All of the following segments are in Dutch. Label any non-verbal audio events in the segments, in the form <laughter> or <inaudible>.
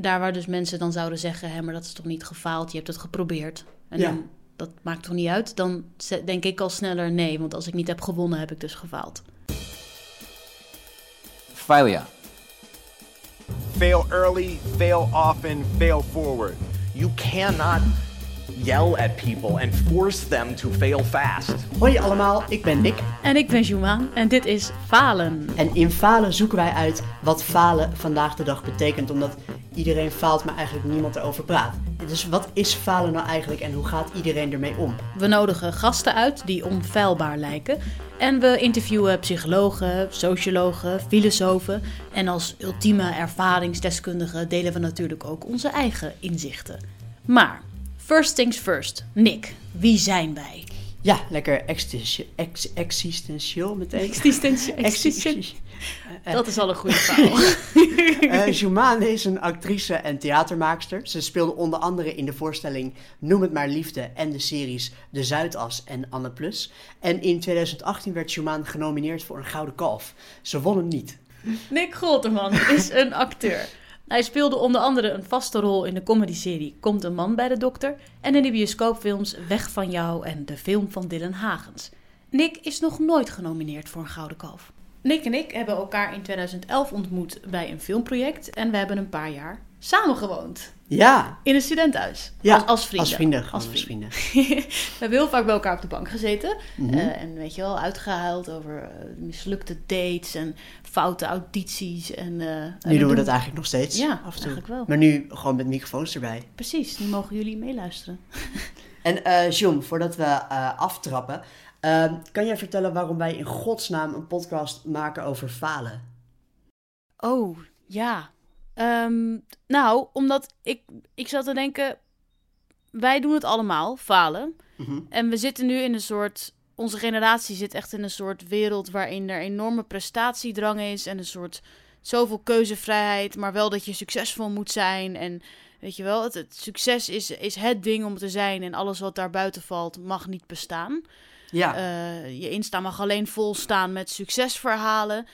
daar waar dus mensen dan zouden zeggen: hé, maar dat is toch niet gefaald, je hebt het geprobeerd. En Ja. dan, dat maakt toch niet uit? Dan denk ik al sneller nee, want als ik niet heb gewonnen, heb ik dus gefaald. Failure. Fail early, fail often, fail forward. You cannot yell at people and force them to fail fast. Hoi allemaal, ik ben Nick. En ik ben Jumaan en dit is Falen. En in Falen zoeken wij uit wat falen vandaag de dag betekent. Omdat iedereen faalt, maar eigenlijk niemand erover praat. Dus wat is falen nou eigenlijk en hoe gaat iedereen ermee om? We nodigen gasten uit die onfeilbaar lijken. En we interviewen psychologen, sociologen, filosofen. En als ultieme ervaringsdeskundige delen we natuurlijk ook onze eigen inzichten. Maar, first things first. Nick, wie zijn wij? Ja, lekker existentie- ex- existentieel meteen. Existentie- <laughs> Existentie- Dat is al een goede <laughs> verhaal. Eh Joumane is een actrice en theatermaakster. Ze speelde onder andere in de voorstelling Noem het maar liefde en de series De Zuidas en Anne Plus. En in 2018 werd Joumane genomineerd voor een Gouden Kalf. Ze won hem niet. Nick Golterman is een acteur. Hij speelde onder andere een vaste rol in de comedyserie Komt een man bij de dokter en in de bioscoopfilms Weg van jou en de film van Dylan Hagens. Nick is nog nooit genomineerd voor een Gouden Kalf. Nick en ik hebben elkaar in 2011 ontmoet bij een filmproject en we hebben een paar jaar samen gewoond. Ja, In een studentenhuis. ja als, als vrienden. Als vrienden, Als als vrienden. <laughs> We hebben heel vaak bij elkaar op de bank gezeten. Mhm. Eh, en weet je wel, uitgehuild over eh, mislukte dates en foute audities. En, eh, en Nu doen we dat eigenlijk nog steeds. Ja, af en toe. eigenlijk wel. Maar nu gewoon met microfoons erbij. Precies, nu mogen jullie meeluisteren. <laughs> En eh John, voordat we aftrappen, eh, kan jij vertellen waarom wij in godsnaam een podcast maken over falen? Oh, ja. Ehm, nou, omdat ik, ik zat te denken, wij doen het allemaal, falen. Mhm. En we zitten nu in een soort. Onze generatie zit echt in een soort wereld waarin er enorme prestatiedrang is. En een soort zoveel keuzevrijheid. Maar wel dat je succesvol moet zijn. En weet je wel, het, het succes is, is het ding om te zijn. En alles wat daar buiten valt mag niet bestaan. Ja, Eh, je Insta mag alleen volstaan met succesverhalen.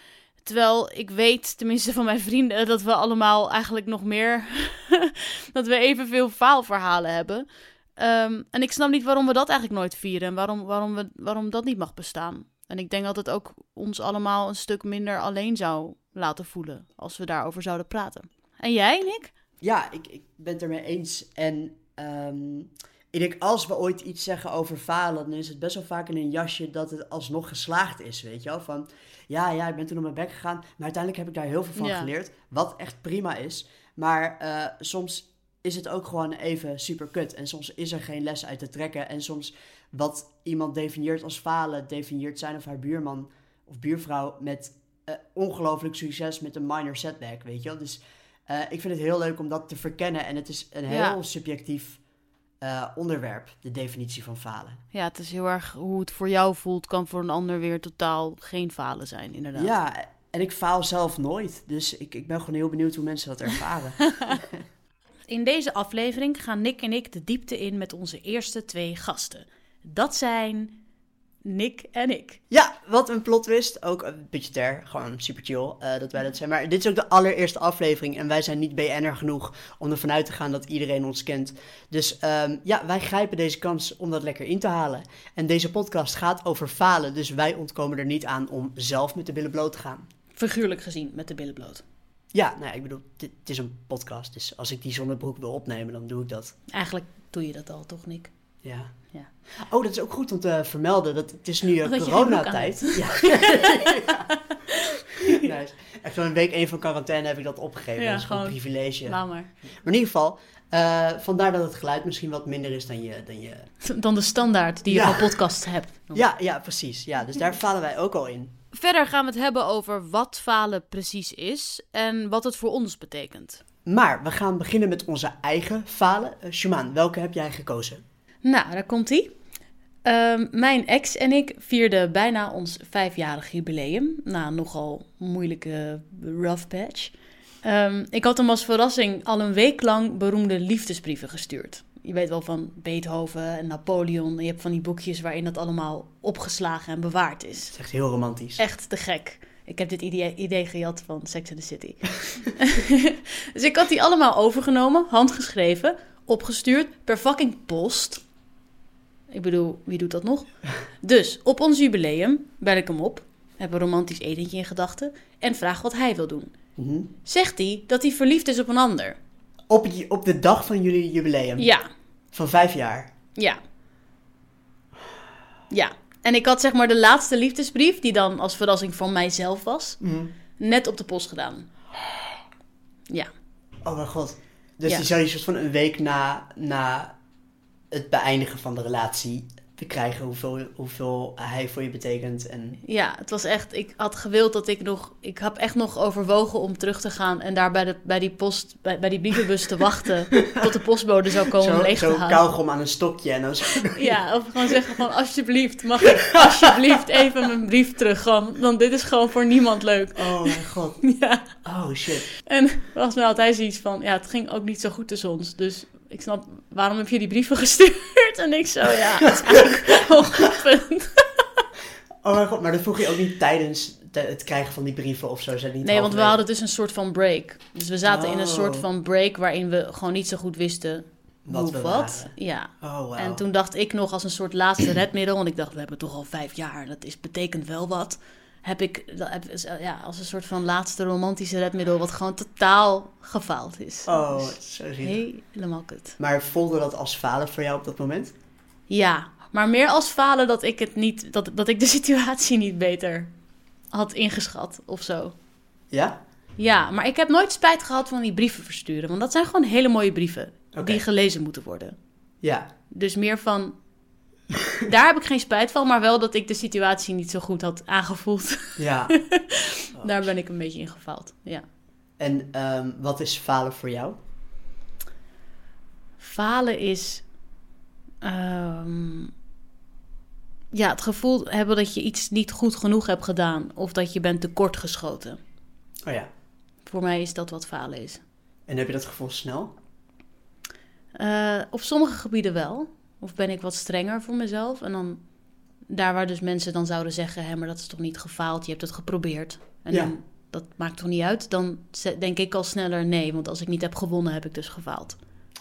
Terwijl ik weet, tenminste van mijn vrienden, dat we allemaal eigenlijk nog meer. <laughs> dat we evenveel faalverhalen hebben. Ehm, en ik snap niet waarom we dat eigenlijk nooit vieren en waarom, waarom, we, waarom dat niet mag bestaan. En ik denk dat het ook ons allemaal een stuk minder alleen zou laten voelen als we daarover zouden praten. En jij, Nick? ja ik, ik ben het ermee eens. En ehm, ik denk, als we ooit iets zeggen over falen, dan is het best wel vaak in een jasje dat het alsnog geslaagd is, weet je wel? Van, ja, ja, ik ben toen op mijn bek gegaan, maar uiteindelijk heb ik daar heel veel van Ja. geleerd, wat echt prima is. Maar eh, soms is het ook gewoon even super kut. En soms is er geen les uit te trekken. En soms wat iemand definieert als falen, definieert zijn of haar buurman of buurvrouw met eh, ongelooflijk succes met een minor setback, weet je wel? Dus eh, ik vind het heel leuk om dat te verkennen. En het is een heel Ja. subjectief eh, onderwerp, de definitie van falen. Ja, het is heel erg hoe het voor jou voelt, kan voor een ander weer totaal geen falen zijn, inderdaad. Ja, en ik faal zelf nooit. Dus ik, ik ben gewoon heel benieuwd hoe mensen dat ervaren. <laughs> In deze aflevering gaan Nick en ik de diepte in met onze eerste twee gasten. Dat zijn Nick en ik. Ja, wat een plot twist. Ook een budgetair, gewoon super chill eh, dat wij dat zijn. Maar dit is ook de allereerste aflevering en wij zijn niet BN'er genoeg om ervan uit te gaan dat iedereen ons kent. Dus ehm, ja, wij grijpen deze kans om dat lekker in te halen. En deze podcast gaat over falen, dus wij ontkomen er niet aan om zelf met de billen bloot te gaan. Figuurlijk gezien, met de billen bloot. Ja, nou ja, ik bedoel, dit, het is een podcast, dus als ik die zonnebroek wil opnemen, dan doe ik dat. Eigenlijk doe je dat al, toch Nick? Ja. Ja. Oh, dat is ook goed om te vermelden. Dat het is nu aan coronatijd. <laughs> Ja. nice. Echt zo'n week één van quarantaine heb ik dat opgegeven. Ja, dat is gewoon een privilege. Laat Maar maar. in ieder geval, eh, vandaar dat het geluid misschien wat minder is dan je... Dan je... <laughs> Dan de standaard die je van podcasts hebt. Ja, ja, precies. Ja, dus daar falen wij ook al in. Verder gaan we het hebben over wat falen precies is en wat het voor ons betekent. Maar we gaan beginnen met onze eigen falen. Uh, welke heb jij gekozen? Nou, daar komt ie. Ehm, mijn ex en ik vierden bijna ons vijfjarig jubileum. Na een nogal moeilijke rough patch. Ehm, ik had hem als verrassing al een week lang beroemde liefdesbrieven gestuurd. Je weet wel van Beethoven en Napoleon. Je hebt van die boekjes waarin dat allemaal opgeslagen en bewaard is. Het is echt heel romantisch. Echt te gek. Ik heb dit idee, idee gejat van Sex and the City. <laughs> dus ik had die allemaal overgenomen, handgeschreven, opgestuurd per fucking post. Ik bedoel, wie doet dat nog? Dus op ons jubileum bel ik hem op, heb een romantisch etentje in gedachten en vraag wat hij wil doen. Mhm. Zegt hij dat hij verliefd is op een ander? op, op de dag van jullie jubileum Ja, van vijf jaar. ja. Ja. En ik had zeg maar de laatste liefdesbrief, die dan als verrassing van mijzelf was, Mhm. net op de post gedaan. Ja. Oh mijn god. Dus Ja. die zou je soort van een week na, na het beëindigen van de relatie te krijgen hoeveel, hoeveel hij voor je betekent. En Ja, het was echt. Ik had gewild dat ik nog. Ik heb echt nog overwogen om terug te gaan en daar bij, de, bij die post, bij, bij die brievenbus te wachten. <laughs> tot de postbode zou komen om zo, leeg zo te halen. kauwgom aan een stokje en dan zo. <laughs> Ja, of gewoon zeggen van alsjeblieft, mag ik alsjeblieft even mijn brief terug? Gewoon, want dit is gewoon voor niemand leuk. Oh mijn god. <laughs> Ja. Oh shit. En mij had hij zoiets van, ja, het ging ook niet zo goed tussen ons. Dus ik snap, waarom heb je die brieven <laughs> gestuurd? En ik zo, ja, het is eigenlijk <laughs> wel goed punt. Oh mijn god, maar dat vroeg je ook niet tijdens het krijgen van die brieven of zo? Zijn niet Nee, want we hadden dus een soort van break. Dus we zaten in een Oh. soort van break waarin we gewoon niet zo goed wisten Wat hoe wat. Ja. Oh wow. En toen dacht ik nog als een soort laatste redmiddel, want ik dacht, we hebben toch al vijf jaar, dat is, betekent wel wat. Heb ik heb, ja, als een soort van laatste romantische redmiddel, wat gewoon totaal gefaald is. Oh, Dus zo zielig. helemaal kut. Maar voelde dat als falen voor jou op dat moment? Ja, maar meer als falen dat ik het niet, dat, dat ik de <laughs> situatie niet beter had ingeschat of zo. Ja? Ja, maar ik heb nooit spijt gehad van die brieven versturen. Want dat zijn gewoon hele mooie brieven die gelezen moeten worden. Ja. Dus meer van. <laughs> Daar heb ik geen spijt van, maar wel dat ik de situatie niet zo goed had aangevoeld. Ja. <laughs> Daar ben ik een beetje in gefaald. Ja. En ehm, wat is falen voor jou? Falen is. ehm, ja, het gevoel hebben dat je iets niet goed genoeg hebt gedaan. Of dat je bent tekortgeschoten. Oh ja. Voor mij is dat wat falen is. En heb je dat gevoel snel? Eh, op sommige gebieden wel. Of ben ik wat strenger voor mezelf. En dan daar waar dus mensen dan zouden zeggen... Hé, maar dat is toch niet gefaald, je hebt het geprobeerd. En Ja. dan, dat maakt toch niet uit? Dan denk ik al sneller nee. Want als ik niet heb gewonnen, heb ik dus gefaald.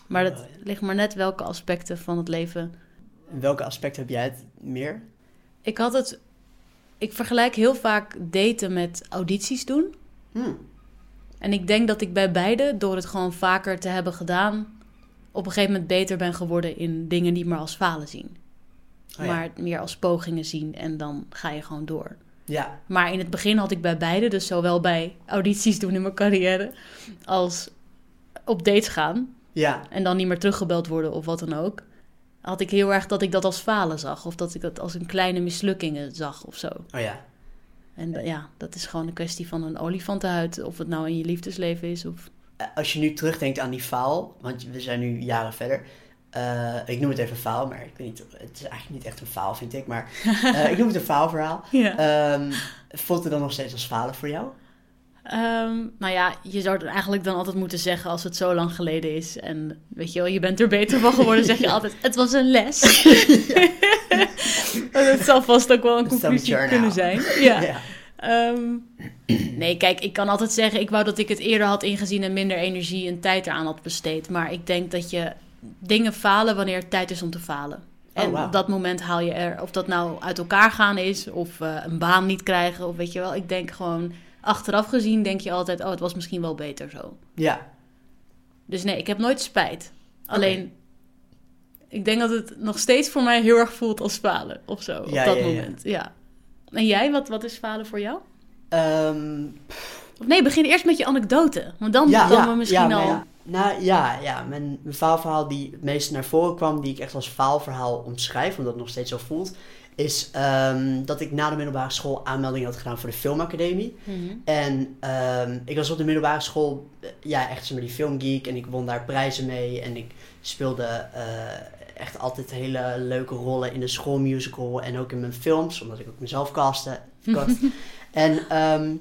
Maar dat ja. ligt maar net welke aspecten van het leven... In welke aspect heb jij het meer? Ik had het... Ik vergelijk heel vaak daten met audities doen. Hm. En ik denk dat ik bij beide, door het gewoon vaker te hebben gedaan... op een gegeven moment beter ben geworden in dingen niet meer als falen zien. Oh ja. maar meer als pogingen zien en dan ga je gewoon door. Ja. Maar in het begin had ik bij beide, dus zowel bij audities doen in mijn carrière als op dates gaan Ja. en dan niet meer teruggebeld worden of wat dan ook, had ik heel erg dat ik dat als falen zag of dat ik dat als een kleine mislukkingen zag of zo. Oh ja. En ja, dat is gewoon een kwestie van een olifantenhuid, of het nou in je liefdesleven is of... Eh, Als je nu terugdenkt aan die faal, want we zijn nu jaren verder. eh, ik noem het even faal, maar ik weet niet, het is eigenlijk niet echt een faal, vind ik. Maar <laughs> eh, ik noem het een faalverhaal. Ja. Ehm voelt het dan nog steeds als falen voor jou? Ehm, nou ja, je zou het eigenlijk dan altijd moeten zeggen als het zo lang geleden is. En weet je wel, je bent er beter van geworden, zeg je <laughs> altijd. Het was een les. <laughs> dat zal vast ook wel een conclusie kunnen zijn. Ja. Ehm, nee, kijk, ik kan altijd zeggen, ik wou dat ik het eerder had ingezien en minder energie en tijd eraan had besteed. Maar ik denk dat je dingen falen wanneer het tijd is om te falen. En Oh, wauw. op dat moment haal je er, of dat nou uit elkaar gaan is, of eh, een baan niet krijgen, of weet je wel. Ik denk gewoon, achteraf gezien denk je altijd, oh, het was misschien wel beter zo. Ja. Dus nee, ik heb nooit spijt. Alleen, ik denk dat het nog steeds voor mij heel erg voelt als falen, of zo, Ja, op dat ja, ja. moment. Ja. En jij, wat, wat is falen voor jou? Ehm, Of nee, begin eerst met je anekdote. Want dan ja, komen we misschien ja, al... ja. Nou ja, ja mijn, mijn faalverhaal die het meest naar voren kwam, die ik echt als faalverhaal omschrijf, omdat het nog steeds zo voelt, is ehm, dat ik na de middelbare school aanmelding had gedaan voor de filmacademie. Mhm. En ehm, ik was op de middelbare school, eh, ja, echt zeg maar die filmgeek. En ik won daar prijzen mee. En ik speelde eh, echt altijd hele leuke rollen in de schoolmusical. En ook in mijn films, omdat ik ook mezelf castte. cast. <laughs> en ehm,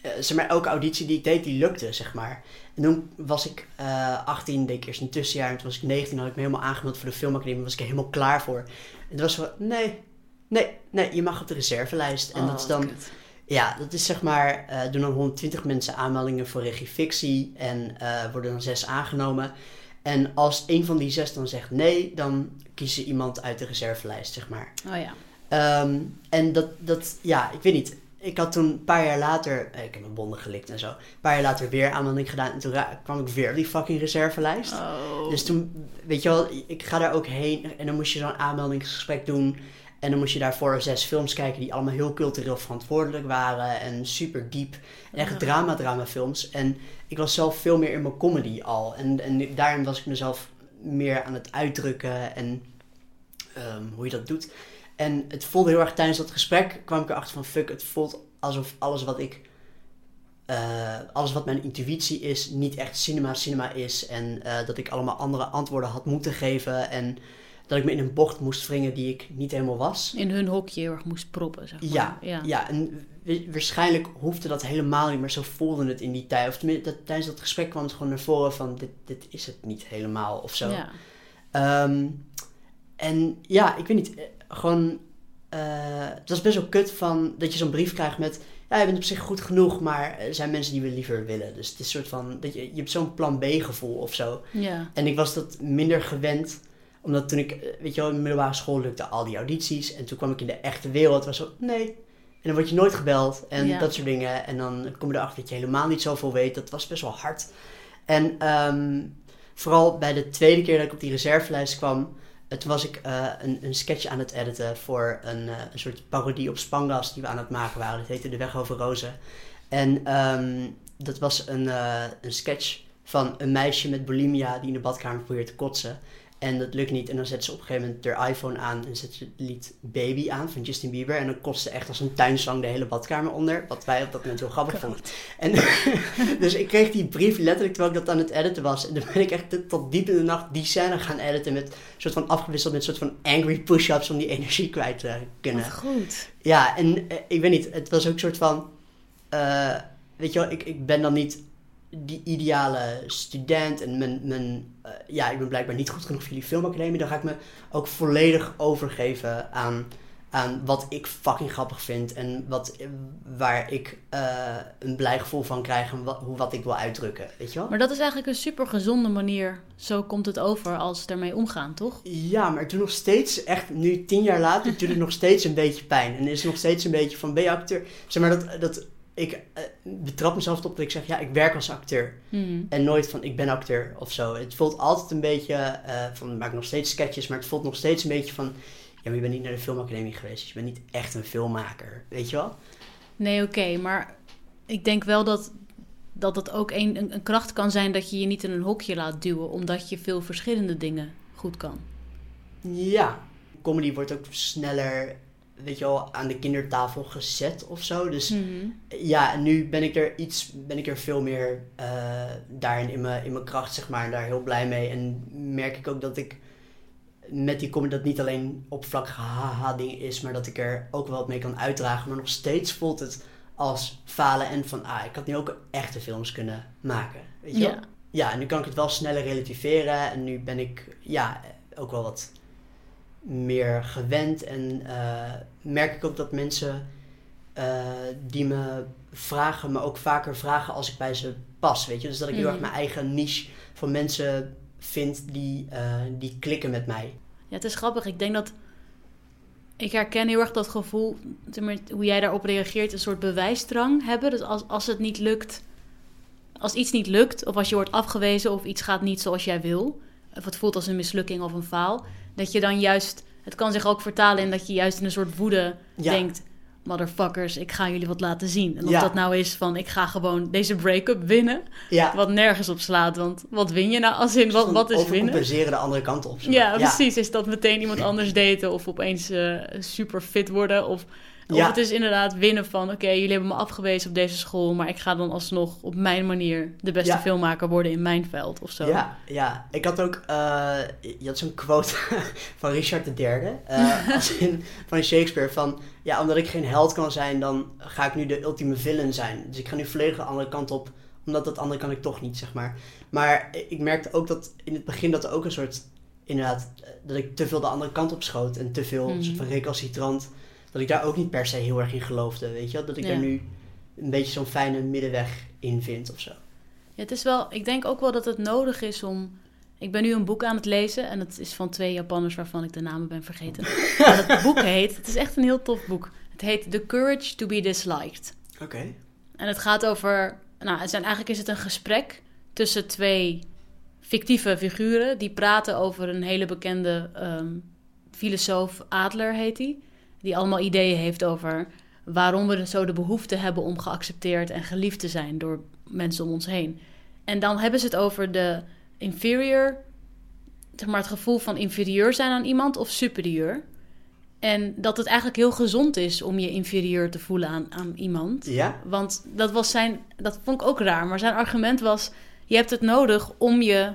eh, zeg maar, elke auditie die ik deed, die lukte, zeg maar. En toen was ik eh 18, deed ik eerst een tussenjaar. En toen was ik 19, had ik me helemaal aangemeld voor de filmacademie. was ik er helemaal klaar voor. En toen was zo, nee, nee, nee, je mag op de reservelijst. En dat is Oh, dan kut. Ja, dat is zeg maar, eh doen dan 120 mensen aanmeldingen voor regiefictie en eh, worden dan zes aangenomen. En als een van die zes dan zegt nee, dan kiezen ze iemand uit de reservelijst, zeg maar. Oh ja. Ehm, en dat, dat, ja, ik weet niet. Ik had toen een paar jaar later, eh, ik heb mijn bonden gelikt en zo, een paar jaar later weer aanmelding gedaan. En toen kwam ik weer op die fucking reservelijst. Oh. Dus toen, weet je wel, ik ga daar ook heen en dan moest je zo'n aanmeldingsgesprek doen. En dan moest je daarvoor zes films kijken die allemaal heel cultureel verantwoordelijk waren en super diep. En echt Ja. drama, drama films. En ik was zelf veel meer in mijn comedy al. En, en daarin was ik mezelf meer aan het uitdrukken en ehm, hoe je dat doet. En het voelde heel erg tijdens dat gesprek, kwam ik erachter van fuck, het voelt alsof alles wat ik, eh, alles wat mijn intuïtie is, niet echt cinema cinema is. En eh, dat ik allemaal andere antwoorden had moeten geven. En dat ik me in een bocht moest wringen die ik niet helemaal was. In hun hokje heel erg moest proppen, zeg maar. Ja, ja. ja. en wa- waarschijnlijk hoefde dat helemaal niet, maar zo voelde het in die tijd. Of dat, tijdens dat gesprek kwam het gewoon naar voren van dit, dit is het niet helemaal of zo. Ja. Ehm, en ja, ik weet niet, eh, gewoon, eh, het was best wel kut van dat je zo'n brief krijgt met, ja, je bent op zich goed genoeg, maar er zijn mensen die we liever willen. Dus het is een soort van, dat je, je hebt zo'n plan B gevoel of zo. ja. En ik was dat minder gewend, omdat toen ik, eh, weet je wel, in de middelbare school lukte al die audities. En toen kwam ik in de echte wereld, was zo, nee. En dan word je nooit gebeld en Ja. dat soort dingen. En dan kom je erachter dat je helemaal niet zoveel weet. Dat was best wel hard. En ehm, vooral bij de tweede keer dat ik op die reservelijst kwam, toen was ik eh, een, een sketch aan het editen voor een, eh, een soort parodie op Spangas die we aan het maken waren. Dat heette De Weg over Rozen. En ehm, dat was een, een sketch van een meisje met bulimia die in de badkamer probeert te kotsen. En dat lukt niet. En dan zet ze op een gegeven moment haar iPhone aan en zet ze het lied Baby aan van Justin Bieber. En dan kost ze echt als een tuinslang de hele badkamer onder. Wat wij op dat moment heel grappig vonden. En <laughs> dus ik kreeg die brief letterlijk terwijl ik dat aan het editen was. En dan ben ik echt tot- diep in de nacht die scène gaan editen. Met een soort van afgewisseld met een soort van angry push-ups om die energie kwijt te kunnen. Wat goed. Ja, en eh, ik weet niet, het was ook een soort van. eh, weet je wel, ik, ik ben dan niet die ideale student en mijn, mijn, eh, ja, ik ben blijkbaar niet goed genoeg voor jullie filmacademie. Dan ga ik me ook volledig overgeven aan, aan wat ik fucking grappig vind en wat, waar ik eh, een blij gevoel van krijg en wat, hoe, wat ik wil uitdrukken. Weet je wel? Maar dat is eigenlijk een super gezonde manier. Zo komt het over als ze ermee omgaan, toch? Ja, maar het doet nog steeds, echt nu tien jaar later, doet het nog steeds een beetje pijn. En is het nog steeds een beetje van, ben je acteur? Zeg maar dat, dat ik eh, betrap mezelf op dat ik zeg, ja, ik werk als acteur. Hmm. En nooit van, ik ben acteur of zo. Het voelt altijd een beetje, eh, van, ik maak nog steeds sketches, maar het voelt nog steeds een beetje van, ja, maar je bent niet naar de filmacademie geweest. Dus je bent niet echt een filmmaker, weet je wel? Nee, oké, maar ik denk wel dat dat het ook een, een, een kracht kan zijn dat je je niet in een hokje laat duwen, omdat je veel verschillende dingen goed kan. Ja, comedy wordt ook sneller, weet je wel, aan de kindertafel gezet of zo. Dus Mhm. Ja, en nu ben ik er iets, ben ik er veel meer eh, daarin in mijn, in mijn kracht, zeg maar, en daar heel blij mee. En merk ik ook dat ik met die comedy dat niet alleen oppervlakkige haha ding is, maar dat ik er ook wel wat mee kan uitdragen. Maar nog steeds voelt het als falen en van, ah, ik had nu ook echte films kunnen maken. Weet je wel? Ja. Ja, en nu kan ik het wel sneller relativeren en nu ben ik, ja, ook wel wat meer gewend en eh, merk ik ook dat mensen eh, die me vragen, me ook vaker vragen als ik bij ze pas, weet je. Dus dat ik heel Mhm. erg mijn eigen niche van mensen vind die, eh, die klikken met mij. Ja, het is grappig. Ik denk dat. Ik herken heel erg dat gevoel, hoe jij daarop reageert, een soort bewijsdrang hebben. Dus als, als het niet lukt, als iets niet lukt, of als je wordt afgewezen of iets gaat niet zoals jij wil, of het voelt als een mislukking of een faal, dat je dan juist, het kan zich ook vertalen in dat je juist in een soort woede Ja. denkt, motherfuckers, ik ga jullie wat laten zien. En of Ja. dat nou is van, ik ga gewoon deze break-up winnen, Ja, wat nergens op slaat, want wat win je nou als in, wat, wat is winnen? Overcompenseren de andere kant op. Ja, precies. Is dat meteen iemand anders daten of opeens eh, super fit worden? Of, of Ja. het is inderdaad winnen van... oké, jullie hebben me afgewezen op deze school... maar ik ga dan alsnog op mijn manier de beste Ja. filmmaker worden in mijn veld of zo. Ja, ja, ik had ook, eh, je had zo'n quote <laughs> van Richard III, eh als <laughs> in, van Shakespeare, van ja, omdat ik geen held kan zijn, dan ga ik nu de ultieme villain zijn. Dus ik ga nu volledig de andere kant op, omdat dat andere kan ik toch niet, zeg maar. Maar ik merkte ook dat in het begin dat er ook een soort, inderdaad, eh, dat ik te veel de andere kant op schoot en te veel Mhm. een soort van recalcitrant dat ik daar ook niet per se heel erg in geloofde, weet je wel? Dat ik Ja. daar nu een beetje zo'n fijne middenweg in vind of zo. Ja, het is wel, ik denk ook wel dat het nodig is om. Ik ben nu een boek aan het lezen en het is van twee Japanners waarvan ik de namen ben vergeten. <laughs> En het boek heet, het is echt een heel tof boek. Het heet The Courage to be Disliked. Oké. En het gaat over, nou, het zijn, eigenlijk is het een gesprek tussen twee fictieve figuren die praten over een hele bekende ehm, filosoof, Adler heet hij, die allemaal ideeën heeft over waarom we zo de behoefte hebben om geaccepteerd en geliefd te zijn door mensen om ons heen. En dan hebben ze het over de inferior, zeg maar het gevoel van inferieur zijn aan iemand of superieur. En dat het eigenlijk heel gezond is om je inferieur te voelen aan, aan iemand. Ja? Want dat was zijn, dat vond ik ook raar. Maar zijn argument was: je hebt het nodig om je,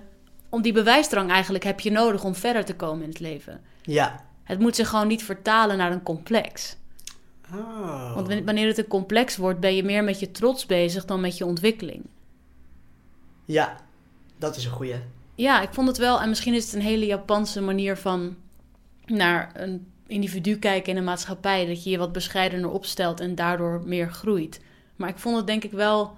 om die bewijsdrang eigenlijk heb je nodig om verder te komen in het leven. Ja. Het moet zich gewoon niet vertalen naar een complex. Oh. Want wan- wanneer het een complex wordt, ben je meer met je trots bezig dan met je ontwikkeling. Ja, dat is een goeie. Ja, ik vond het wel. En misschien is het een hele Japanse manier van naar een individu kijken in een maatschappij. Dat je je wat bescheidener opstelt en daardoor meer groeit. Maar ik vond het denk ik wel.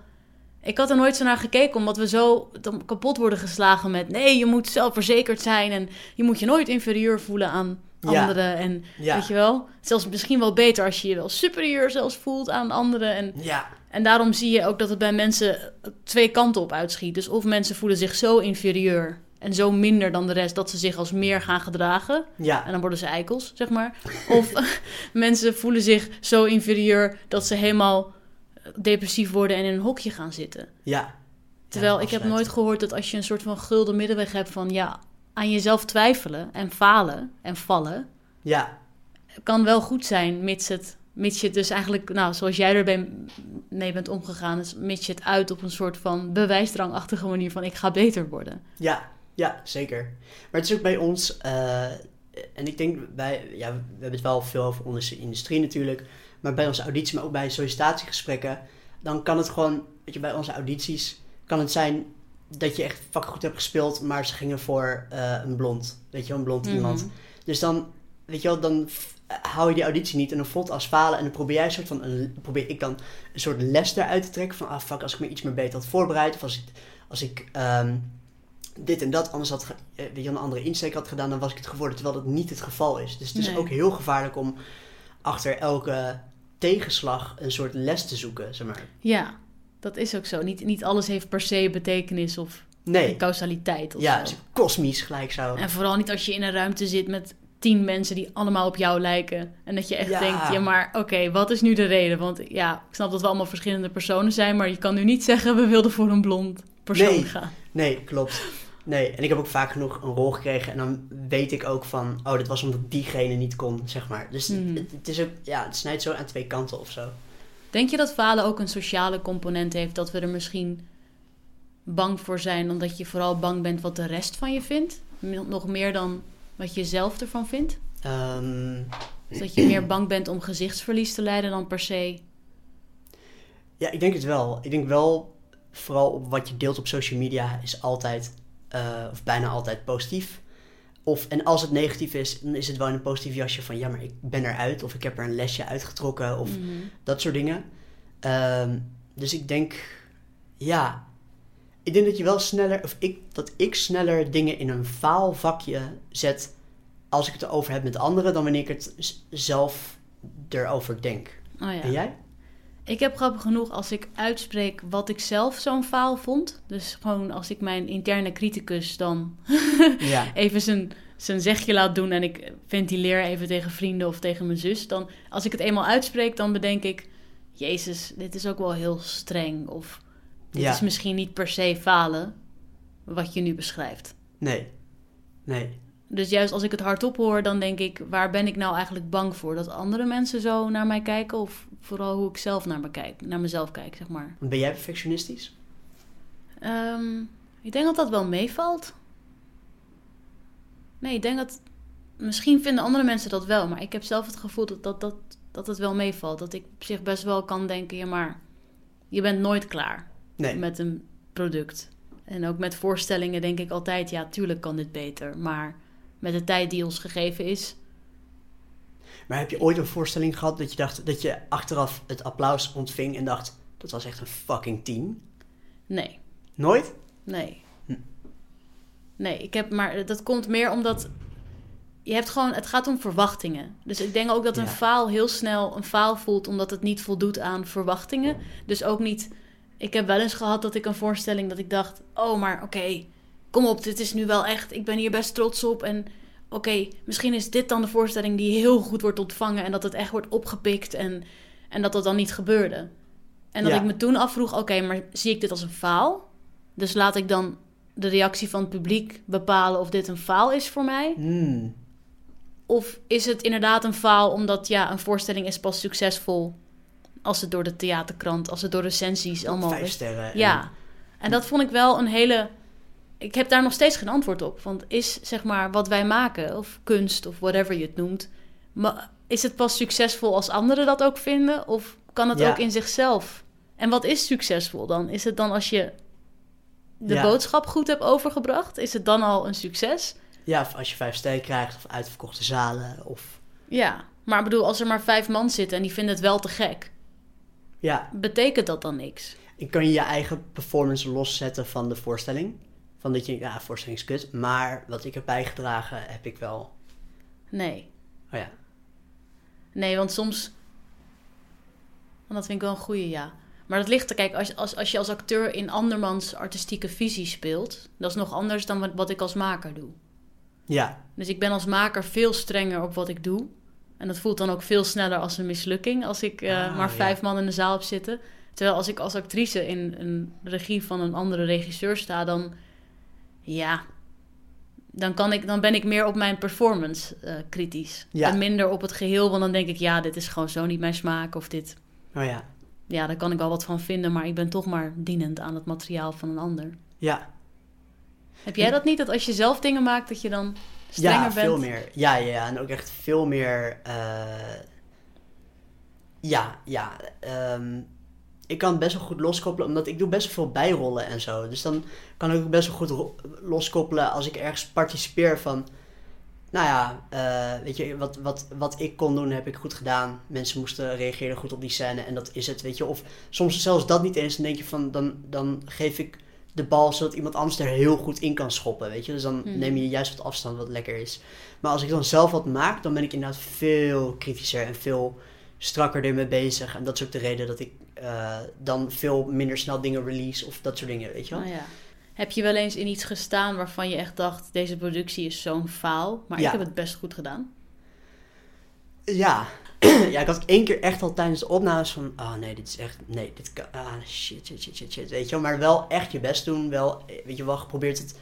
Ik had er nooit zo naar gekeken, omdat we zo kapot worden geslagen met... nee, je moet zelfverzekerd zijn en je moet je nooit inferieur voelen aan. Anderen. En Ja. weet je wel, zelfs misschien wel beter als je je wel superieur zelfs voelt aan anderen. En Ja. en daarom zie je ook dat het bij mensen twee kanten op uitschiet. Dus of mensen voelen zich zo inferieur en zo minder dan de rest dat ze zich als meer gaan gedragen. Ja. En dan worden ze eikels, zeg maar. <laughs> Of <laughs> mensen voelen zich zo inferieur dat ze helemaal depressief worden en in een hokje gaan zitten. Ja. Terwijl Ja, ik heb nooit gehoord dat als je een soort van gulden middenweg hebt van ja, aan jezelf twijfelen en falen en vallen, Ja. kan wel goed zijn, mits, het, mits je het dus eigenlijk, nou, zoals jij er ben- mee bent omgegaan, is mits je het uit op een soort van bewijsdrangachtige manier van ik ga beter worden. Ja, ja, zeker. Maar het is ook bij ons, eh, en ik denk bij, ja, we hebben het wel veel over onze industrie natuurlijk, maar bij onze auditie, maar ook bij sollicitatiegesprekken, dan kan het gewoon, weet je, bij onze audities kan het zijn dat je echt fucking goed hebt gespeeld, maar ze gingen voor eh, een blond, weet je wel, een blond Mhm. iemand. Dus dan, weet je wel, dan hou je die auditie niet en dan voelt als falen en dan probeer jij een soort van, een, probeer ik dan een soort les eruit te trekken van, ah fuck, als ik me iets meer beter had voorbereid of als ik, als ik ehm, dit en dat anders had, eh, weet je, een andere insteek had gedaan, dan was ik het geworden, terwijl dat niet het geval is. Dus het is Nee. ook heel gevaarlijk om achter elke tegenslag een soort les te zoeken, zeg maar. Ja, dat is ook zo. Niet, niet alles heeft per se betekenis of Nee, causaliteit of ja, zo. kosmisch gelijk zo. En vooral niet als je in een ruimte zit met tien mensen die allemaal op jou lijken. En dat je echt Ja. denkt, ja maar oké, wat is nu de reden? Want ja, ik snap dat we allemaal verschillende personen zijn, maar je kan nu niet zeggen we wilden voor een blond persoon Nee. gaan. Nee, klopt. Nee, en ik heb ook vaak genoeg een rol gekregen en dan weet ik ook van, oh, dit was omdat diegene niet kon, zeg maar. Dus Mhm. het, het is ook, ja, het snijdt zo aan twee kanten of zo. Denk je dat falen ook een sociale component heeft? Dat we er misschien bang voor zijn, omdat je vooral bang bent wat de rest van je vindt? Nog meer dan wat je zelf ervan vindt? Ehm, Dus dat je meer bang bent om gezichtsverlies te lijden dan per se. ja, ik denk het wel. Ik denk wel, vooral op wat je deelt op social media is altijd, eh, of bijna altijd positief. Of, en als het negatief is, dan is het wel in een positief jasje van, ja, maar ik ben eruit. Of ik heb er een lesje uitgetrokken. Of Mhm. dat soort dingen. Ehm, dus ik denk, ja, ik denk dat je wel sneller, of ik, dat ik sneller dingen in een faalvakje zet als ik het erover heb met anderen, dan wanneer ik het zelf erover denk. Oh ja. En jij? Ik heb grappig genoeg als ik uitspreek wat ik zelf zo'n faal vond. Dus gewoon als ik mijn interne criticus dan <laughs> Ja. even zijn, zijn zegje laat doen en ik ventileer even tegen vrienden of tegen mijn zus. Dan als ik het eenmaal uitspreek, dan bedenk ik, Jezus, dit is ook wel heel streng. Of dit Ja. is misschien niet per se falen wat je nu beschrijft. Nee. Nee. Dus juist als ik het hardop hoor, dan denk ik, waar ben ik nou eigenlijk bang voor? Dat andere mensen zo naar mij kijken of vooral hoe ik zelf naar, me kijk, naar mezelf kijk, zeg maar. Ben jij perfectionistisch? Ehm, ik denk dat dat wel meevalt. Nee, ik denk dat... Misschien vinden andere mensen dat wel, maar ik heb zelf het gevoel dat, dat, dat, dat het wel meevalt. Dat ik op zich best wel kan denken, ja maar, je bent nooit klaar Nee. met een product. En ook met voorstellingen denk ik altijd, ja, tuurlijk kan dit beter. Maar met de tijd die ons gegeven is, Maar heb je ooit een voorstelling gehad dat je dacht dat je achteraf het applaus ontving en dacht dat was echt een fucking tien? Nee, Nooit? nee. Nee, ik heb maar dat komt meer omdat je hebt gewoon, het gaat om verwachtingen. Dus ik denk ook dat een Ja. faal heel snel een faal voelt omdat het niet voldoet aan verwachtingen. Dus ook niet. Ik heb wel eens gehad dat ik een voorstelling dat ik dacht: oh, maar oké, kom op, dit is nu wel echt. Ik ben hier best trots op en oké, misschien is dit dan de voorstelling die heel goed wordt ontvangen en dat het echt wordt opgepikt en, en dat dat dan niet gebeurde. En dat Ja. ik me toen afvroeg: oké, maar zie ik dit als een faal? Dus laat ik dan de reactie van het publiek bepalen of dit een faal is voor mij? Hmm. Of is het inderdaad een faal omdat ja, een voorstelling is pas succesvol als het door de theaterkrant, als het door recensies allemaal Vijf is. sterren. en- Ja, en dat vond ik wel een hele. Ik heb daar nog steeds geen antwoord op. Want is zeg maar wat wij maken, of kunst, of whatever je het noemt, ma- is het pas succesvol als anderen dat ook vinden? Of kan het Ja. ook in zichzelf? En wat is succesvol dan? Is het dan als je de Ja. boodschap goed hebt overgebracht? Is het dan al een succes? Ja, of als je vijf sterren krijgt, of uitverkochte zalen, of... Ja, maar ik bedoel, als er maar vijf man zitten en die vinden het wel te gek, Ja, betekent dat dan niks? en kan je je eigen performance loszetten van de voorstelling. Van dat je, ja, voorstelling is kut, maar wat ik heb bijgedragen, heb ik wel... Nee. Oh ja, Nee, want soms. Want dat vind ik wel een goede, ja. Maar dat ligt er, kijk, als, als, als je als acteur in andermans artistieke visie speelt, dat is nog anders dan wat, wat ik als maker doe. ja, Dus ik ben als maker veel strenger op wat ik doe. En dat voelt dan ook veel sneller als een mislukking als ik eh, Ah, maar ja. vijf man in de zaal heb zitten. Terwijl als ik als actrice in een regie van een andere regisseur sta, dan ja, dan, kan ik, dan ben ik meer op mijn performance eh, kritisch. Ja. En minder op het geheel, want dan denk ik, ja, dit is gewoon zo niet mijn smaak. Of dit, oh ja, ja, daar kan ik wel wat van vinden, maar ik ben toch maar dienend aan het materiaal van een ander. ja. Heb jij dat niet, dat als je zelf dingen maakt, dat je dan strenger Ja, bent? veel meer. Ja, ja, ja, en ook echt veel meer... eh, Ja, ja. ehm, ik kan best wel goed loskoppelen, omdat ik doe best wel veel bijrollen en zo. Dus dan kan ik ook best wel goed loskoppelen als ik ergens participeer van... Nou ja, eh, weet je, wat, wat, wat ik kon doen heb ik goed gedaan. Mensen moesten reageren goed op die scène en dat is het, weet je. Of soms zelfs dat niet eens, dan denk je van, dan, dan geef ik de bal zodat iemand anders er heel goed in kan schoppen, weet je. Dus dan Hmm. neem je juist wat afstand wat lekker is. Maar als ik dan zelf wat maak, dan ben ik inderdaad veel kritischer en veel strakker ermee bezig. En dat is ook de reden dat ik eh, dan veel minder snel dingen release of dat soort dingen, weet je wel. Nou ja. Heb je wel eens in iets gestaan waarvan je echt dacht: deze productie is zo'n faal, maar Ja. ik heb het best goed gedaan? Ja. <clears throat> ja, ik had één keer echt al tijdens de opnames van... Oh nee, dit is echt... Nee, dit kan... Ah, shit, shit, shit, shit, shit. Weet je wel, maar wel echt je best doen. Wel, weet je wel, geprobeerd het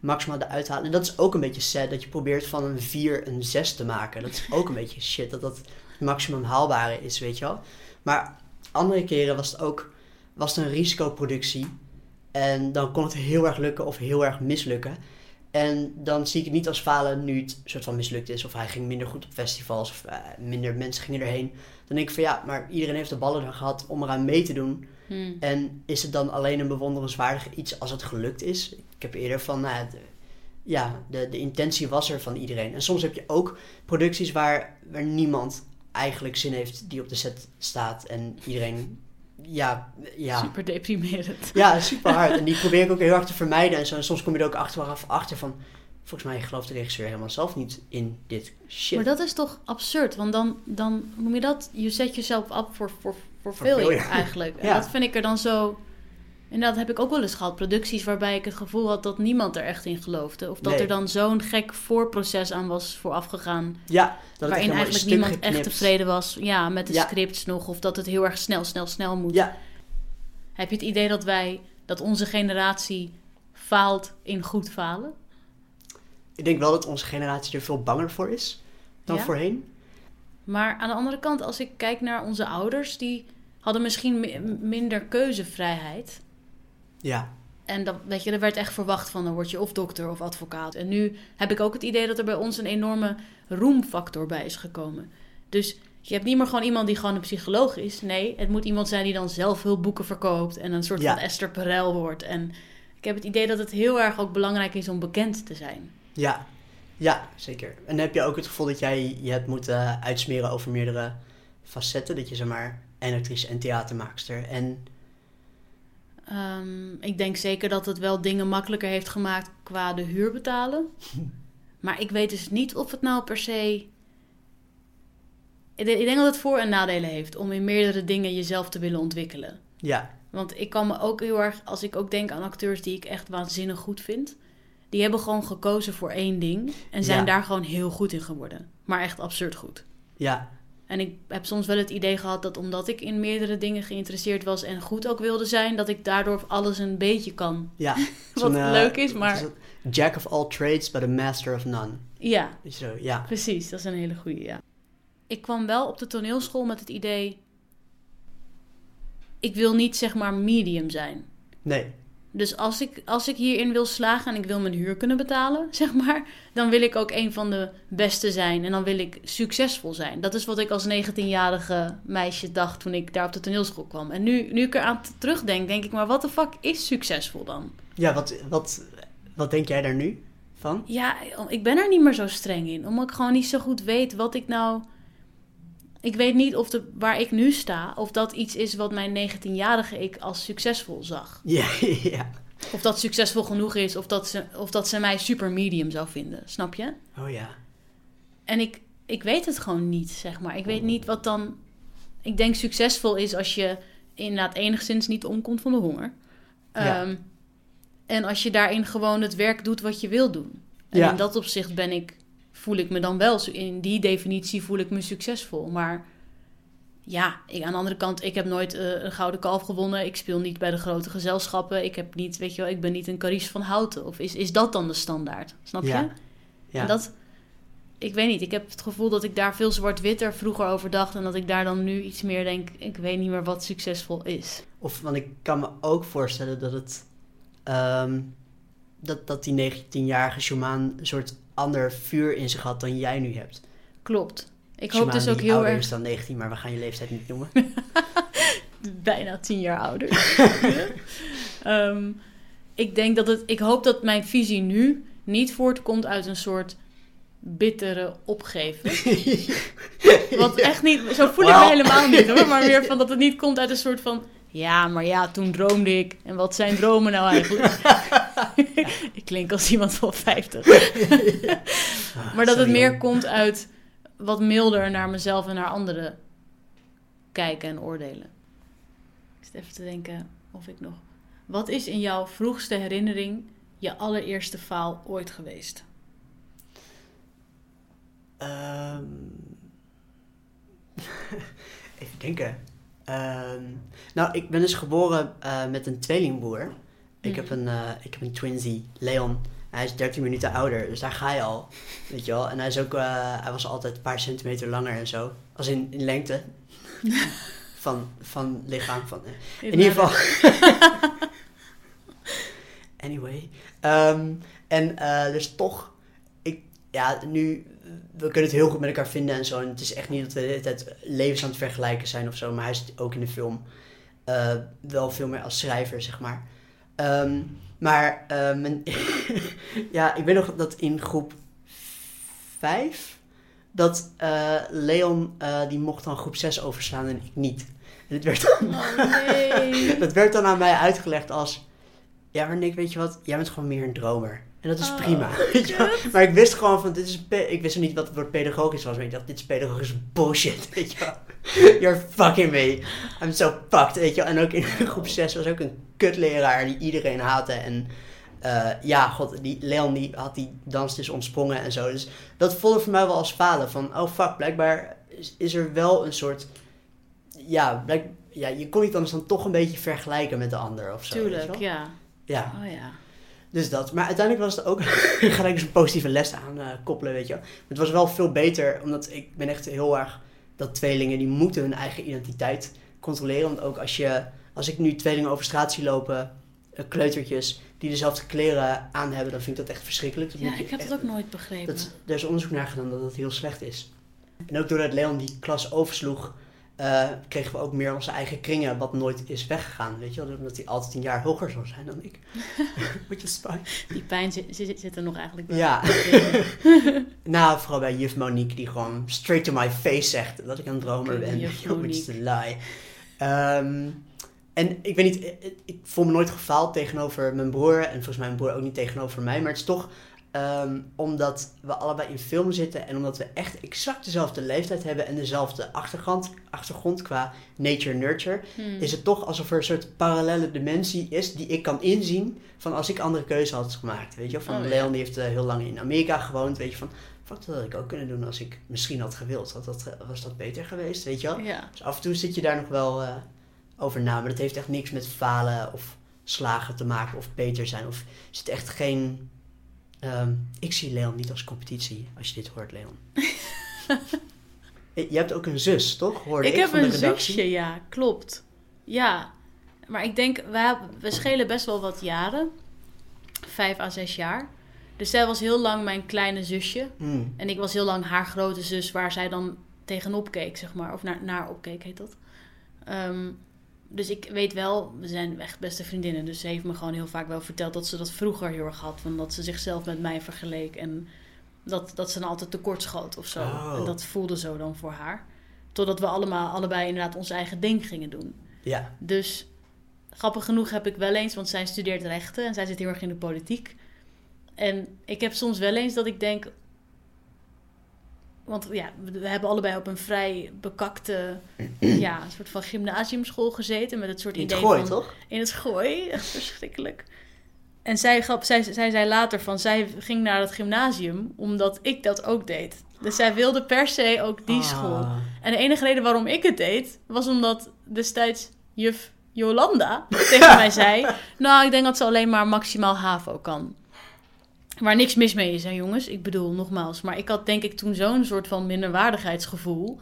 maximaal eruit te halen. En dat is ook een beetje sad, dat je probeert van een 4 een 6 te maken. Dat is ook een beetje shit, dat dat maximum haalbare is, weet je wel. Maar andere keren was het ook... Was het een risicoproductie. En dan kon het heel erg lukken of heel erg mislukken. En dan zie ik het niet als falen nu het soort van mislukt is. Of hij ging minder goed op festivals. Of eh, minder mensen gingen erheen. Dan denk ik van ja, maar iedereen heeft de ballen er gehad om eraan mee te doen. Hmm. En is het dan alleen een bewonderenswaardig iets als het gelukt is? Ik heb eerder van, ja, de, ja, de, de intentie was er van iedereen. En soms heb je ook producties waar, waar niemand eigenlijk zin heeft die op de set staat. En iedereen, ja, ja. Super deprimerend. Ja, super hard. En die probeer ik ook heel hard te vermijden. En, zo. en soms kom je er ook achteraf achter van... Volgens mij gelooft de regisseur helemaal zelf niet in dit shit. Maar dat is toch absurd? Want dan, dan noem je dat? Je zet jezelf op voor, voor, voor failure. eigenlijk. En Ja. dat vind ik er dan zo... En dat heb ik ook wel eens gehad. Producties waarbij ik het gevoel had dat niemand er echt in geloofde. Of dat Nee. er dan zo'n gek voorproces aan was voorafgegaan. ja, dat waarin eigenlijk niemand echt tevreden was ja, met de Ja. scripts nog. Of dat het heel erg snel, snel, snel moet. Ja, Heb je het idee dat wij, dat onze generatie faalt in goed falen? ik denk wel dat onze generatie er veel banger voor is dan Ja? voorheen. Maar aan de andere kant, als ik kijk naar onze ouders, die hadden misschien mi- minder keuzevrijheid. Ja, En dat, weet je, er werd echt verwacht van, dan word je of dokter of advocaat. En nu heb ik ook het idee dat er bij ons een enorme roemfactor bij is gekomen. Dus je hebt niet meer gewoon iemand die gewoon een psycholoog is. Nee, het moet iemand zijn die dan zelf hulpboeken verkoopt en een soort Ja. van Esther Perel wordt. En ik heb het idee dat het heel erg ook belangrijk is om bekend te zijn. ja. Ja, zeker. En heb je ook het gevoel dat jij je hebt moeten uitsmeren over meerdere facetten? Dat je zeg maar en actrice en theatermaakster en... Ehm, ik denk zeker dat het wel dingen makkelijker heeft gemaakt qua de huur betalen. <laughs> maar ik weet dus niet of het nou per se... Ik denk ik denk dat het voor- en nadelen heeft om in meerdere dingen jezelf te willen ontwikkelen. Ja, Want ik kan me ook heel erg, als ik ook denk aan acteurs die ik echt waanzinnig goed vind, die hebben gewoon gekozen voor één ding en zijn Ja. daar gewoon heel goed in geworden. Maar echt absurd goed. ja, En ik heb soms wel het idee gehad dat omdat ik in meerdere dingen geïnteresseerd was en goed ook wilde zijn, dat ik daardoor alles een beetje kan. ja. <laughs> Wat eh, leuk is, maar- het? Jack of all trades, but a master of none. Ja, zo, ja. precies. Dat is een hele goede, ja. Ik kwam wel op de toneelschool met het idee, ik wil niet zeg maar medium zijn. Nee, Dus als ik, als ik hierin wil slagen en ik wil mijn huur kunnen betalen, <laughs> zeg maar, dan wil ik ook een van de beste zijn en dan wil ik succesvol zijn. Dat is wat ik als 19-jarige meisje dacht toen ik daar op de toneelschool kwam. En nu, nu ik eraan terugdenk, denk ik, maar wat de fuck is succesvol dan? ja, wat, wat, wat denk jij daar nu van? Ja, ik ben er niet meer zo streng in, omdat ik gewoon niet zo goed weet wat ik nou. Ik weet niet of de, waar ik nu sta, of dat iets is wat mijn 19-jarige ik als succesvol zag. <laughs> Ja, ja. Of dat succesvol genoeg is, of dat ze, of dat ze mij super medium zou vinden. Snap je? Oh ja. En ik, ik weet het gewoon niet, zeg maar. Ik weet niet wat dan. Ik denk succesvol is als je inderdaad enigszins niet omkomt van de honger. Ja. Ehm, en als je daarin gewoon het werk doet wat je wil doen. En Ja. in dat opzicht ben ik, voel ik me dan wel, in die definitie voel ik me succesvol. Maar ja, ik, aan de andere kant, ik heb nooit eh, een gouden kalf gewonnen. Ik speel niet bij de grote gezelschappen. Ik heb niet, weet je wel, ik ben niet een Carice van Houten. Of is, is dat dan de standaard? Snap je? Ja. Ja. En dat, ik weet niet, ik heb het gevoel dat ik daar veel zwart-witter vroeger over dacht. En dat ik daar dan nu iets meer denk, ik weet niet meer wat succesvol is. Of, want ik kan me ook voorstellen dat het... ehm, dat, dat die 19-jarige Schumann een soort ander vuur in zich had dan jij nu hebt. Klopt. Ik hoop dus ook heel erg, is dan 19, maar we gaan je leeftijd niet noemen. <laughs> bijna tien jaar ouder. <laughs> Ehm, ik denk dat het, ik hoop dat mijn visie nu niet voortkomt uit een soort bittere opgeven. <laughs> Wat echt niet, zo voel ik me helemaal niet hoor. Maar meer van dat het niet komt uit een soort van. Ja, maar ja, toen droomde ik. En wat zijn dromen nou eigenlijk? <laughs> ik klink als iemand van 50. <laughs> maar dat het meer jong. komt uit wat milder naar mezelf en naar anderen kijken en oordelen. Ik zit even te denken of ik nog. Wat is in jouw vroegste herinnering je allereerste faal ooit geweest? Ehm, <laughs> even denken. Ehm, nou, ik ben dus geboren eh, met een tweelingbroer. Ik, Mhm. heb een, eh, ik heb een twinsy, Leon. Hij is 13 minuten ouder, dus daar ga je al. Weet je wel? En hij, is ook, eh, hij was altijd een paar centimeter langer en zo. Als in, in lengte. <laughs> van, van lichaam. Van, eh, in ieder geval. <laughs> anyway. Ehm, en eh, dus toch, ik, ja, nu, we kunnen het heel goed met elkaar vinden en zo. En het is echt niet dat we de hele tijd levens aan het vergelijken zijn of zo. Maar hij is ook in de film eh, wel veel meer als schrijver, zeg maar. Ehm, maar, eh, mijn- <laughs> ja, ik weet nog dat in groep 5, dat eh, Leon, eh, die mocht dan groep 6 overslaan en ik niet. En het werd dan Oh <laughs> nee. dat werd dan aan mij uitgelegd als... Ja, maar Nick, weet je wat? Jij bent gewoon meer een dromer. En dat is Oh, prima. <laughs> weet je wel? Maar ik wist gewoon van, dit is... Ik wist nog niet wat het woord pedagogisch was. Maar ik dacht, dit is pedagogisch bullshit, weet je wel. You're fucking me. I'm so fucked, weet je wel. En ook in groep 6 was ook een kutleraar die iedereen haatte. En eh, ja, god, die Leon die had die dans dus ontsprongen en zo. Dus dat voelde voor mij wel als falen. Van, oh fuck, blijkbaar is, is er wel een soort... Ja, blijk, ja, je kon niet anders dan toch een beetje vergelijken met de ander of zo. Tuurlijk, ja. Ja, Oh ja. dus dat. Maar uiteindelijk was het ook <laughs> gelijk dus een positieve les aan eh, koppelen, weet je wel. Maar het was wel veel beter, omdat ik ben echt heel erg dat tweelingen, die moeten hun eigen identiteit controleren. Want ook als je, als ik nu tweelingen over straat zie lopen, eh, kleutertjes, die dezelfde kleren aan hebben, dan vind ik dat echt verschrikkelijk. Dat Ja, moet je ik heb echt- het ook nooit begrepen. dat, er is onderzoek naar gedaan dat dat heel slecht is. En ook doordat Leon die klas oversloeg, eh, kregen we ook meer onze eigen kringen, wat nooit is weggegaan. Weet je wel, omdat hij altijd een jaar hoger zou zijn dan ik. <laughs> <laughs> Beetje spy. Die pijn zit, zit, zit er nog eigenlijk bij. Ja. <laughs> nou, vooral bij juf Monique, die gewoon straight to my face zegt dat ik een dromer ben. juf Which is a Monique. lie. Ehm, en ik weet niet, ik, ik voel me nooit gefaald tegenover mijn broer. En volgens mij mijn broer ook niet tegenover mij. Maar het is toch ehm, omdat we allebei in film zitten. En omdat we echt exact dezelfde leeftijd hebben. En dezelfde achtergrond, achtergrond qua nature-nurture. Hmm. Is het toch alsof er een soort parallele dimensie is die ik kan inzien. Van als ik andere keuze had gemaakt. Weet je? Van Oh. Leon die heeft eh, heel lang in Amerika gewoond. Weet je van, dat had ik ook kunnen doen als ik misschien had gewild. Had dat, was dat beter geweest, weet je wel? Ja. Dus af en toe zit je daar nog wel eh, over na. Maar dat heeft echt niks met falen of slagen te maken of beter zijn. Of er zit echt geen... ehm, ik zie Leon niet als competitie, als je dit hoort, Leon. <laughs> Je hebt ook een zus, toch? Hoorde ik, Ik heb van de een redactie. zusje, ja, klopt. Ja, maar ik denk, we, we schelen best wel wat jaren. Vijf à zes jaar. Dus zij was heel lang mijn kleine zusje. Hmm. En ik was heel lang haar grote zus, waar zij dan tegenop keek, zeg maar. Of naar, naar opkeek, heet dat. Ehm, dus ik weet wel, we zijn echt beste vriendinnen. Dus ze heeft me gewoon heel vaak wel verteld dat ze dat vroeger heel erg had. Van dat ze zichzelf met mij vergeleek. En dat, dat ze dan altijd tekort schoot of zo. Oh. En dat voelde zo dan voor haar. Totdat we allemaal, allebei inderdaad ons eigen ding gingen doen. Ja. Dus grappig genoeg heb ik wel eens, want zij studeert rechten en zij zit heel erg in de politiek. En ik heb soms wel eens dat ik denk. Want ja, we hebben allebei op een vrij bekakte, <clears throat> ja, een soort van gymnasiumschool gezeten. Met het soort In het idee gooi, van. toch? In het gooi, <laughs> verschrikkelijk. En zij, grap, zij, zij zei later van, zij ging naar het gymnasium omdat ik dat ook deed. Dus zij wilde per se ook die Ah. school. En de enige reden waarom ik het deed, was omdat destijds juf Jolanda <laughs> tegen mij zei... Nou, ik denk dat ze alleen maar maximaal HAVO kan. Waar niks mis mee is, hè jongens. Ik bedoel, nogmaals. Maar ik had denk ik toen zo'n soort van minderwaardigheidsgevoel...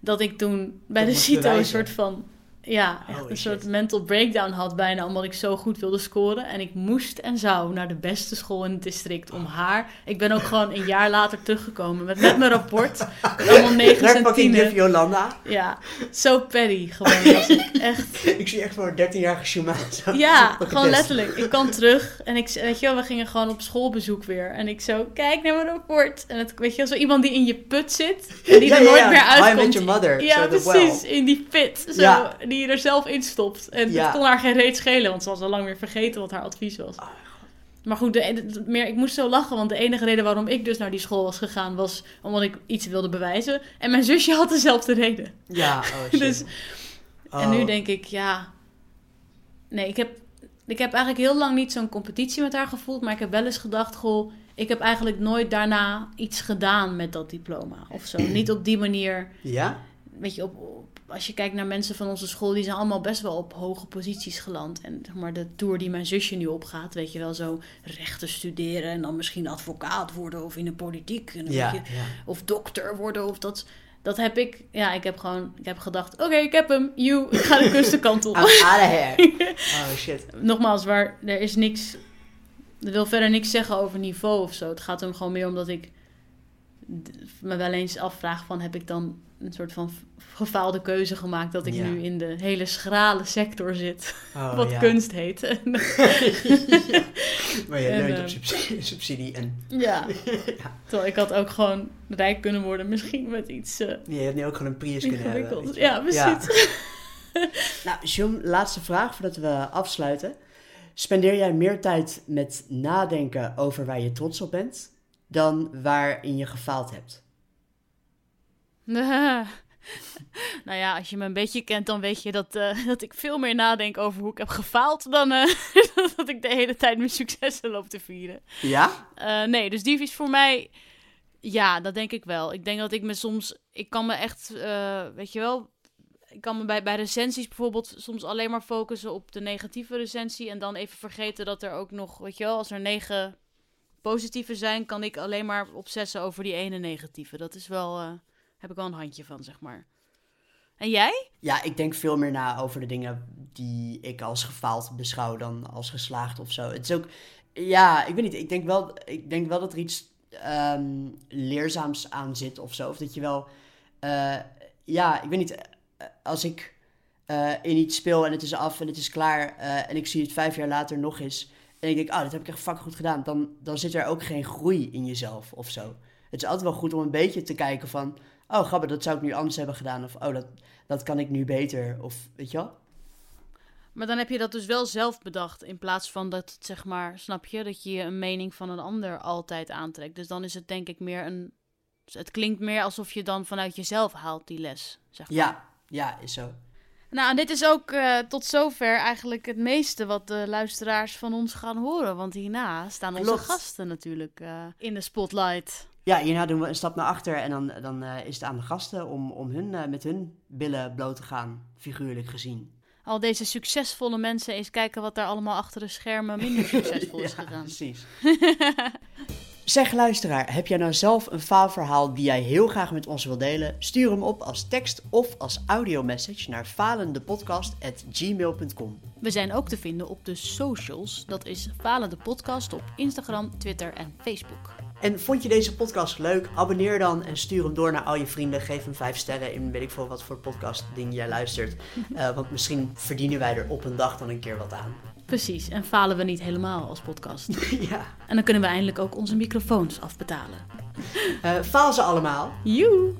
dat ik toen bij Dat de CITO een soort van... Ja, echt een shit. soort mental breakdown had bijna... omdat ik zo goed wilde scoren. En ik moest en zou naar de beste school in het district om haar... Ik ben ook gewoon een jaar later teruggekomen met, met mijn rapport. <laughs> Allemaal negens Daar en juf. Jolanda. Ja, zo petty gewoon. Was ik <laughs> echt. Ik zie echt voor een 13-jarige Shuma. zo Ja, gewoon letterlijk. Ik kwam terug en ik, weet je wel, we gingen gewoon op schoolbezoek weer. En ik zo, kijk naar mijn rapport. En het, weet je wel, zo iemand die in je put zit en die Ja, er nooit ja. meer I uitkomt. Met Your Mother, Ja, precies. well. In die pit. Zo. Die je er zelf in stopt. En Ja. het kon haar geen reet schelen, want ze was al lang weer vergeten wat haar advies was. Oh, Maar goed, de, meer, ik moest zo lachen, want de enige reden waarom ik dus naar die school was gegaan was omdat ik iets wilde bewijzen. En mijn zusje had dezelfde reden. Ja, oh <laughs> shit. Dus En Oh. nu denk ik, ja. Nee, ik heb, ik heb eigenlijk heel lang niet zo'n competitie met haar gevoeld. Maar ik heb wel eens gedacht, goh, ik heb eigenlijk nooit daarna iets gedaan met dat diploma. Of zo. niet op die manier. Ja? Weet je, op, op- als je kijkt naar mensen van onze school, die zijn allemaal best wel op hoge posities geland. En zeg maar de tour die mijn zusje nu opgaat, weet je wel, zo rechten studeren en dan misschien advocaat worden of in de politiek. En Ja, weet je, ja. of dokter worden of dat. Dat heb ik, ja, ik heb gewoon, ik heb gedacht, oké, ik heb hem, you, ik ga de <laughs> kustenkant op. <laughs> Oh shit. Nogmaals, waar, er is niks, er wil verder niks zeggen over niveau of zo. Het gaat hem gewoon meer omdat ik me wel eens afvraag van, heb ik dan een soort van gefaalde keuze gemaakt dat ik Ja. nu in de hele schrale sector zit, Oh, wat ja. kunst heet. <laughs> <laughs> Maar je leunt op subsidie, <laughs> subsidie en ja. terwijl ik had ook gewoon rijk kunnen worden, misschien met iets eh, je hebt nu ook gewoon een Prius kunnen hebben. Ja, precies. Nou, John, laatste vraag voordat we afsluiten. Spendeer jij meer tijd met nadenken over waar je trots op bent dan waarin je gefaald hebt? <laughs> nou ja, als je me een beetje kent, dan weet je dat, eh, dat ik veel meer nadenk over hoe ik heb gefaald dan eh, <laughs> dat ik de hele tijd mijn successen loop te vieren. Ja? Eh, nee, dus die is voor mij, ja, dat denk ik wel. Ik denk dat ik me soms, ik kan me echt, weet je wel, ik kan me bij, bij recensies bijvoorbeeld soms alleen maar focussen op de negatieve recensie en dan even vergeten dat er ook nog, weet je wel, als er negen positieve zijn, kan ik alleen maar obsessen over die ene negatieve. Dat is wel, eh, heb ik wel een handje van, zeg maar. En jij? Ja, ik denk veel meer na over de dingen die ik als gefaald beschouw dan als geslaagd of zo. Het is ook, ja, ik weet niet, ik denk wel, ik denk wel dat er iets ehm, leerzaams aan zit of zo. Of dat je wel, eh, ja, ik weet niet, eh, als ik in iets speel en het is af en het is klaar en ik zie het vijf jaar later nog eens en ik denk, oh, dat heb ik echt fucking goed gedaan, dan, dan zit er ook geen groei in jezelf of zo. Het is altijd wel goed om een beetje te kijken van, oh, grappig, dat zou ik nu anders hebben gedaan of oh, dat, dat kan ik nu beter of weet je wel. Maar dan heb je dat dus wel zelf bedacht. In plaats van dat, het, zeg maar, snap je, dat je een mening van een ander altijd aantrekt. Dus dan is het denk ik meer een. Het klinkt meer alsof je dan vanuit jezelf haalt die les. Zeg maar. Ja, ja, is zo. Nou, en dit is ook eh, tot zover eigenlijk het meeste wat de luisteraars van ons gaan horen. Want hierna staan onze Klopt. gasten natuurlijk eh, in de spotlight. Ja, hierna doen we een stap naar achter en dan, dan eh, is het aan de gasten om, om hun, met hun billen bloot te gaan, figuurlijk gezien. Al deze succesvolle mensen eens kijken wat daar allemaal achter de schermen minder <laughs> succesvol is ja, gegaan. precies. <laughs> zeg luisteraar, heb jij nou zelf een faalverhaal die jij heel graag met ons wil delen? Stuur hem op als tekst of als audiomessage naar falendepodcast.gmail.com We zijn ook te vinden op de socials. Dat is Falende Podcast op Instagram, Twitter en Facebook. En vond je deze podcast leuk? Abonneer dan en stuur hem door naar al je vrienden. Geef hem vijf sterren in weet ik veel wat voor podcast ding jij luistert. <laughs> Eh, want misschien verdienen wij er op een dag dan een keer wat aan. Precies, en falen we niet helemaal als podcast. <laughs> ja. En dan kunnen we eindelijk ook onze microfoons afbetalen. Eh, faal ze allemaal. Joe!